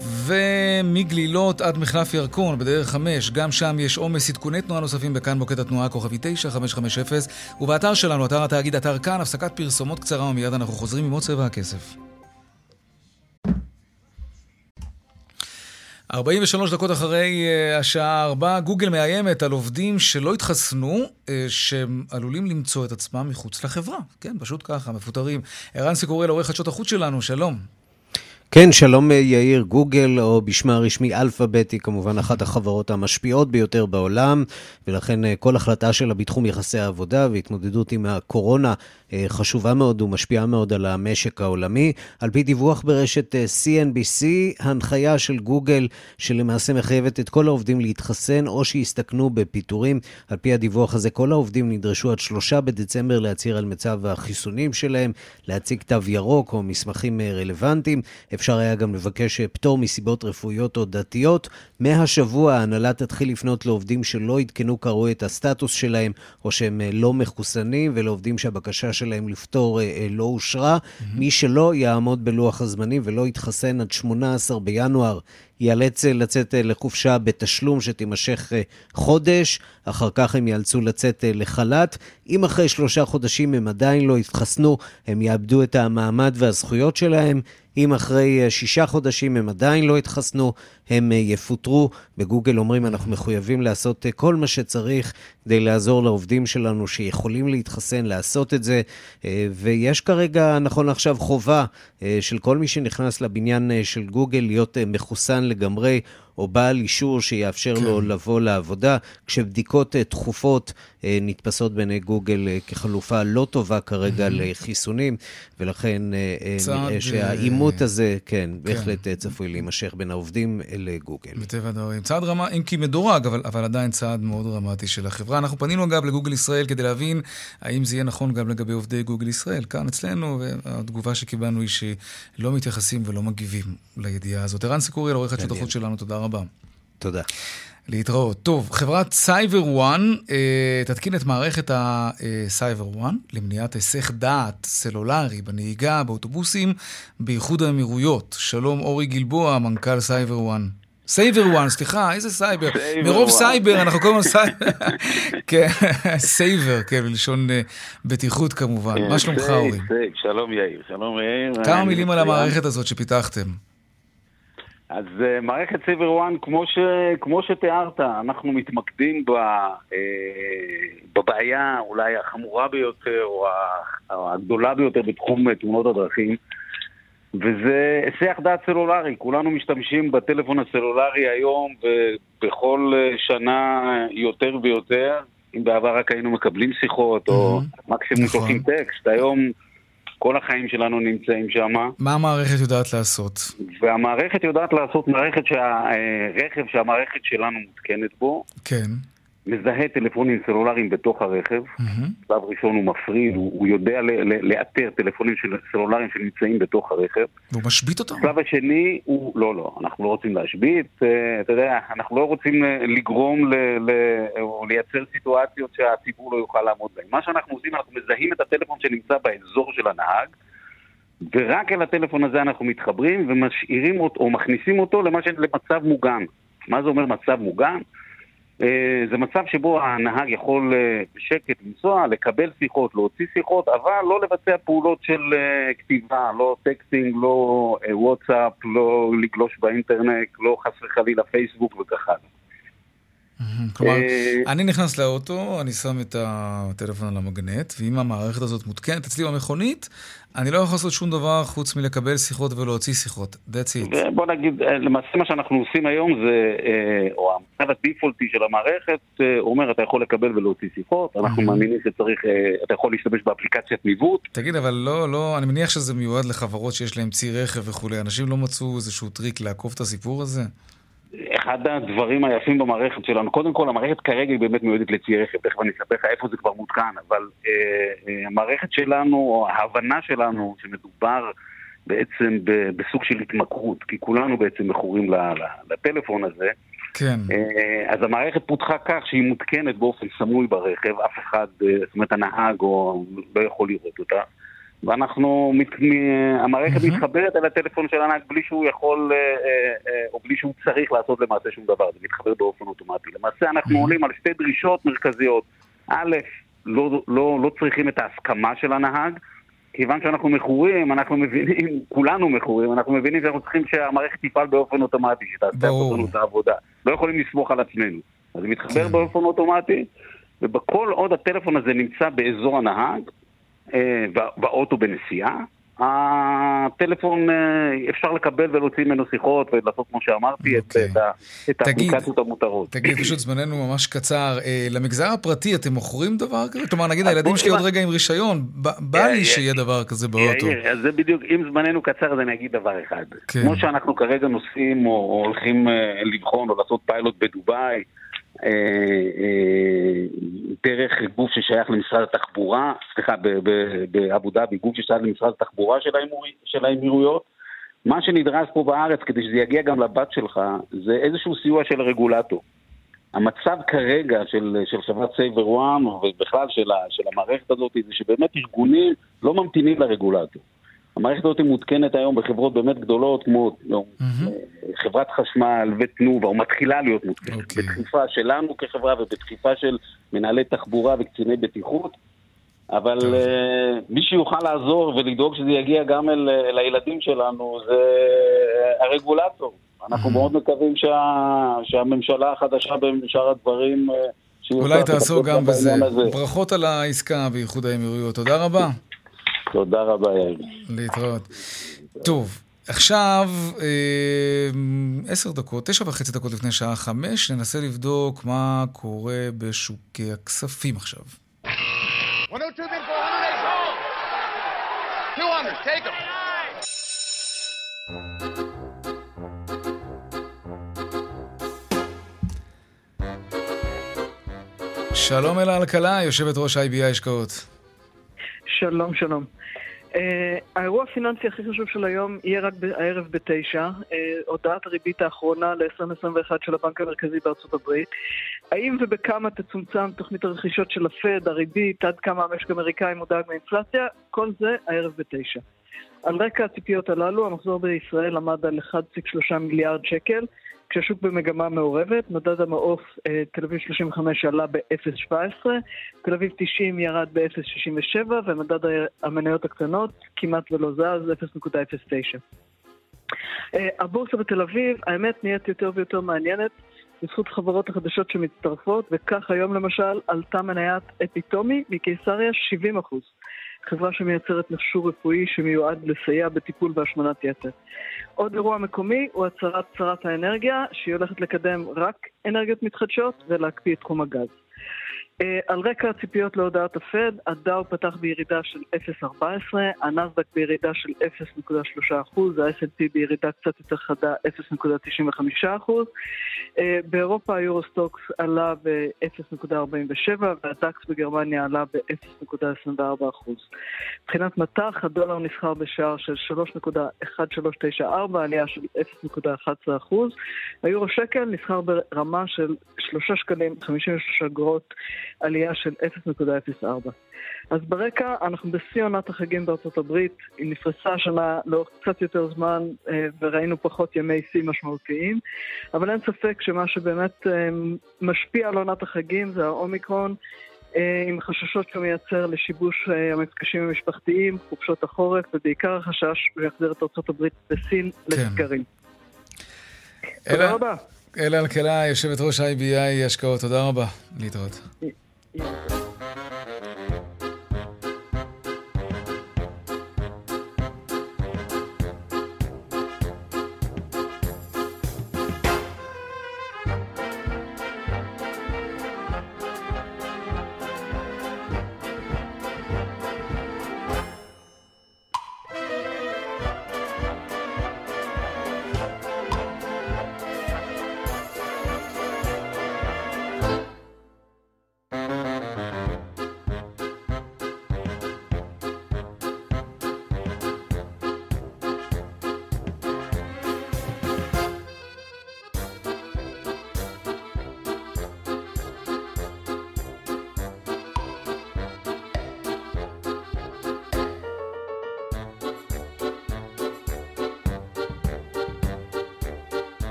ומגלילות עד מחלף ירקון בדרך 5, גם שם יש עומס עדכוני תנועה נוספים בכאן מוקד התנועה כוכבי 9550 ובאתר שלנו, אתר התאגיד, אתר כאן, הפסקת פרסומות קצרה ומיד אנחנו חוזרים עם עוד צבע הכסף. 43 דקות אחרי uh, השעה 4, גוגל מאיימת על עובדים שלא התחסנו, uh, שעלולים למצוא את עצמם מחוץ לחברה. כן, פשוט ככה, מפוטרים. ערן סיקורל, עורך חדשות החוץ שלנו, שלום. כן, שלום אה, יאיר, גוגל, או בשמה הרשמי אלפאבית, היא כמובן אחת החברות המשפיעות ביותר בעולם, ולכן אה, כל החלטה שלה בתחום יחסי העבודה והתמודדות עם הקורונה אה, חשובה מאוד ומשפיעה מאוד על המשק העולמי. על פי דיווח ברשת CNBC, הנחיה של גוגל, שלמעשה מחייבת את כל העובדים להתחסן או שיסתכנו בפיטורים. על פי הדיווח הזה, כל העובדים נדרשו עד שלושה בדצמבר להצהיר על מצב החיסונים שלהם, להציג תו ירוק או מסמכים רלוונטיים. אפשר היה גם לבקש אה, פטור מסיבות רפואיות או דתיות. מהשבוע ההנהלה תתחיל לפנות לעובדים שלא עדכנו כראוי את הסטטוס שלהם, או שהם אה, לא מחוסנים, ולעובדים שהבקשה שלהם לפטור אה, לא אושרה. Mm-hmm. מי שלא יעמוד בלוח הזמנים ולא יתחסן עד 18 בינואר ייאלץ לצאת לחופשה בתשלום שתימשך חודש, אחר כך הם ייאלצו לצאת לחל"ת. אם אחרי שלושה חודשים הם עדיין לא יתחסנו, הם יאבדו את המעמד והזכויות שלהם. אם אחרי אה, שישה חודשים הם עדיין לא התחסנו, הם אה, יפוטרו. בגוגל אומרים, אנחנו מחויבים לעשות אה, כל מה שצריך כדי לעזור לעובדים שלנו שיכולים להתחסן, לעשות את זה. ויש כרגע, נכון עכשיו, חובה של כל מי שנכנס לבניין של גוגל להיות מחוסן לגמרי. או בעל אישור שיאפשר כן. לו לבוא לעבודה, כשבדיקות uh, תכופות uh, נתפסות בעיני גוגל uh, כחלופה לא טובה כרגע. לחיסונים, ולכן נראה שהעימות הזה, כן, כן. בהחלט צפוי להימשך בין העובדים לגוגל. מטבע הדברים. צעד דרמטי, אם כי מדורג, אבל, אבל עדיין צעד מאוד דרמטי של החברה. אנחנו פנינו אגב לגוגל ישראל כדי להבין האם זה יהיה נכון גם לגבי עובדי גוגל ישראל. כאן אצלנו, והתגובה שקיבלנו היא שלא מתייחסים ולא מגיבים לידיעה הזאת. ערן סיקוריאל, עורך השותפות שלנו, תודה רבה. תודה. להתראות. טוב, חברת SaverOne אה, תתקין את מערכת ה SaverOne למניעת היסח דעת סלולרי בנהיגה באוטובוסים באיחוד האמירויות. שלום אורי גלבוע, מנכ"ל SaverOne. SaverOne, סליחה, איזה סייבר? מרוב סייבר אנחנו כל הזמן סייבר. כן, saver, כן, בלשון אה, בטיחות כמובן. מה שלומך אורי? שלום יאיר, שלום יאיר. כמה מילים על המערכת הזאת שפיתחתם. אז uh, מערכת סייבר 1, כמו, ש, כמו שתיארת, אנחנו מתמקדים ב, uh, בבעיה אולי החמורה ביותר, או, או הגדולה ביותר בתחום תאונות הדרכים, וזה היסח דעת סלולרי. כולנו משתמשים בטלפון הסלולרי היום, ובכל שנה יותר ויותר. אם בעבר רק היינו מקבלים שיחות, או מקסימום נכון. שולחים טקסט, היום... כל החיים שלנו נמצאים שם. מה המערכת יודעת לעשות? והמערכת יודעת לעשות מערכת שהרכב שהמערכת שלנו מותקנת בו. כן. מזהה טלפונים סלולריים בתוך הרכב. שלב mm-hmm. ראשון הוא מפריד, הוא, הוא יודע לאתר טלפונים של, סלולריים שנמצאים בתוך הרכב. והוא משבית אותם? השלב השני הוא, לא, לא, אנחנו לא רוצים להשבית, uh, אתה יודע, אנחנו לא רוצים uh, לגרום ל, ל, או לייצר סיטואציות שהציבור לא יוכל לעמוד בהן. מה שאנחנו עושים, אנחנו מזהים את הטלפון שנמצא באזור של הנהג, ורק אל הטלפון הזה אנחנו מתחברים ומשאירים אותו, או מכניסים אותו למצב מוגן. מה זה אומר מצב מוגן? אה, זה מצב שבו הנהג יכול אה, בשקט לנסוע, לקבל שיחות, להוציא שיחות, אבל לא לבצע פעולות של אה, כתיבה, לא texting, לא וואטסאפ, לא לגלוש באינטרנט, לא חס וחלילה פייסבוק וכך הלאה. כלומר, אני נכנס לאוטו, אני שם את הטלפון על המגנט, ואם המערכת הזאת מותקנת אצלי במכונית, אני לא יכול לעשות שום דבר חוץ מלקבל שיחות ולהוציא שיחות. That's it. בוא נגיד, למעשה מה שאנחנו עושים היום זה, אה, או המצב הדיפולטי של המערכת, אה, אומר, אתה יכול לקבל ולהוציא שיחות, אנחנו מאמינים שצריך, אה, אתה יכול להשתמש באפליקציית ניווט. תגיד, אבל לא, לא, אני מניח שזה מיועד לחברות שיש להן צי רכב וכולי. אנשים לא מצאו איזשהו טריק לעקוף את הסיפור הזה? אחד הדברים היפים במערכת שלנו, קודם כל המערכת כרגע היא באמת מיועדת לצי רכב, תכף אני אספר לך איפה זה כבר מותקן, אבל אה, אה, המערכת שלנו, או ההבנה שלנו, שמדובר בעצם בסוג של התמכרות, כי כולנו בעצם מכורים לטלפון הזה, כן. אה, אז המערכת פותחה כך שהיא מותקנת באופן סמוי ברכב, אף אחד, אה, זאת אומרת הנהג או לא יכול לראות אותה. ואנחנו, המערכת. מתחברת אל הטלפון של הנהג בלי שהוא יכול, אה, אה, אה, או בלי שהוא צריך לעשות למעשה שום דבר, זה מתחבר באופן אוטומטי. למעשה אנחנו. עולים על שתי דרישות מרכזיות. א', לא, לא, לא צריכים את ההסכמה של הנהג, כיוון שאנחנו מכורים, אנחנו מבינים, כולנו מכורים, אנחנו מבינים שאנחנו צריכים שהמערכת תפעל באופן אוטומטי, שתעשה אותנו את העבודה. לא יכולים לסמוך על עצמנו. אז זה מתחבר כן. באופן אוטומטי, ובכל עוד הטלפון הזה נמצא באזור הנהג, באוטו בנסיעה, הטלפון, אה, אפשר לקבל ולהוציא ממנו שיחות ולעשות, כמו שאמרתי, okay. את, אוקיי. את, האפליקציות המותרות. תגיד, פשוט זמננו ממש קצר. אה, למגזר הפרטי אתם מוכרים דבר כזה? כלומר, נגיד, הילדים שלי עוד רגע עם רישיון, בא לי שיהיה דבר כזה באוטו. אז זה בדיוק, אם זמננו קצר, אז אני אגיד דבר אחד. כן. כמו שאנחנו כרגע נוסעים או הולכים לבחון או לעשות פיילוט בדובאי, אה, אה, דרך גוף ששייך למשרד התחבורה, סליחה, באבו דאבי, גוף ששייך למשרד התחבורה של האמירויות. מה שנדרש פה בארץ כדי שזה יגיע גם לבת שלך, זה איזשהו סיוע של הרגולטור. המצב כרגע של, של חברת SaverOne ובכלל של, של המערכת הזאת זה שבאמת ארגונים לא ממתינים לרגולטור. המערכת הזאת מותקנת היום בחברות באמת גדולות כמו mm-hmm. חברת חשמל ותנובה, או מתחילה להיות מותקנת. Okay. אוקיי. בדחיפה שלנו כחברה ובדחיפה של מנהלי תחבורה וקציני בטיחות. אבל uh, מי שיוכל לעזור ולדאוג שזה יגיע גם אל, אל הילדים שלנו זה הרגולטור. אנחנו mm-hmm. מאוד מקווים שה, שהממשלה החדשה בשאר הדברים... אולי תעשו גם בזה. ברכות על העסקה באיחוד האמירויות. תודה רבה. תודה רבה, יאיר. להתראות. טוב, עכשיו, אה, עשר דקות, תשע וחצי דקות לפני שעה חמש, ננסה לבדוק מה קורה בשוקי הכספים עכשיו. שלום אלה אלקלה, יושבת ראש IBI השקעות. שלום, שלום. Uh, האירוע הפיננסי הכי חשוב של היום יהיה רק הערב בתשע, uh, הודעת הריבית האחרונה ל-2021 של הבנק המרכזי בארצות הברית. האם ובכמה תצומצם תוכנית הרכישות של הפד, הריבית, עד כמה המשק האמריקאי מודאג מאינפלציה, כל זה הערב בתשע. על רקע הציפיות הללו, המחזור בישראל עמד על 1.3 מיליארד שקל, כשהשוק במגמה מעורבת, מדד המעוף אה, תל אביב 35 עלה ב-0.17, תל אביב 90 ירד ב-0.67 ומדד המניות הקטנות כמעט ולא זז, 0.09. הבורסה בתל אביב, האמת נהיית יותר ויותר מעניינת. בזכות חברות החדשות שמצטרפות, וכך היום למשל עלתה מניית אפיטומי מקיסריה 70 חברה שמייצרת מכשור רפואי שמיועד לסייע בטיפול בהשמנת יתר. עוד אירוע מקומי הוא הצהרת שרת האנרגיה, שהיא הולכת לקדם רק אנרגיות מתחדשות ולהקפיא את תחום הגז. אה, על רקע הציפיות להודעת הפד, הדאו פתח בירידה של 0.14, הנסדק בירידה של 0.3%, ה-S&P בירידה קצת יותר חדה 0.95%. אה, באירופה היורוסטוקס עלה ב-0.47 והדקס בגרמניה עלה ב-0.24%. מבחינת מטח, הדולר נסחר בשער של 3.1394, עלייה של 0.11%. היורו שקל נסחר ברמה של 3 שקלים 53 אגורות עלייה של 0.04. אז ברקע, אנחנו בשיא עונת החגים בארצות הברית, היא נפרסה השנה לאורך קצת יותר זמן אה, וראינו פחות ימי שיא משמעותיים, אבל אין ספק שמה שבאמת אה, משפיע על עונת החגים זה האומיקרון. אה, עם חששות שהוא מייצר לשיבוש המפגשים המשפחתיים, חופשות החורף, ובעיקר החשש שהוא יחזיר את ארה"ב בסין כן. לסגרים. תודה רבה. אלה אלקלה, יושבת ראש IBI השקעות, תודה רבה. להתראות.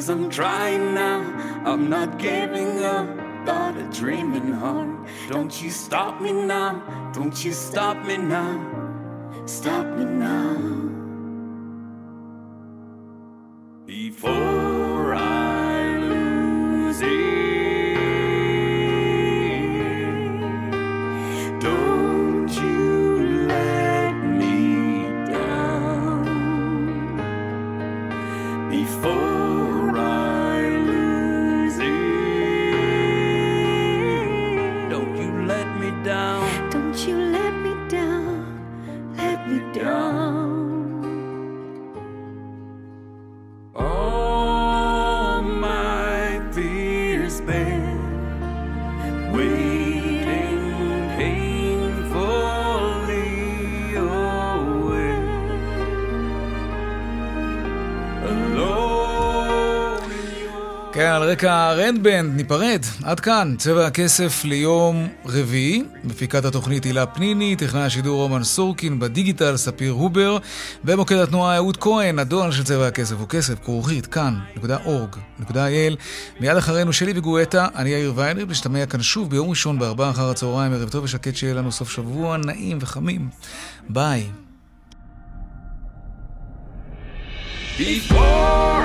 Cause I'm trying now, I'm not giving up. Got a dreaming heart. Don't you stop me now, don't you stop me now. Stop me רקע רנדבנד, ניפרד. עד כאן, צבע הכסף ליום רביעי. מפיקת התוכנית הילה פניני, טכנאי השידור רומן סורקין, בדיגיטל ספיר הובר, במוקד התנועה אהוד כהן, הדואל של צבע הכסף הוא כסף, כרוכית, כאן.org.il. מיד אחרינו שלי וגואטה, אני יאיר ויינרב, נשתמע כאן שוב ביום ראשון בארבעה אחר הצהריים, ערב טוב ושקט שיהיה לנו סוף שבוע נעים וחמים. ביי. Before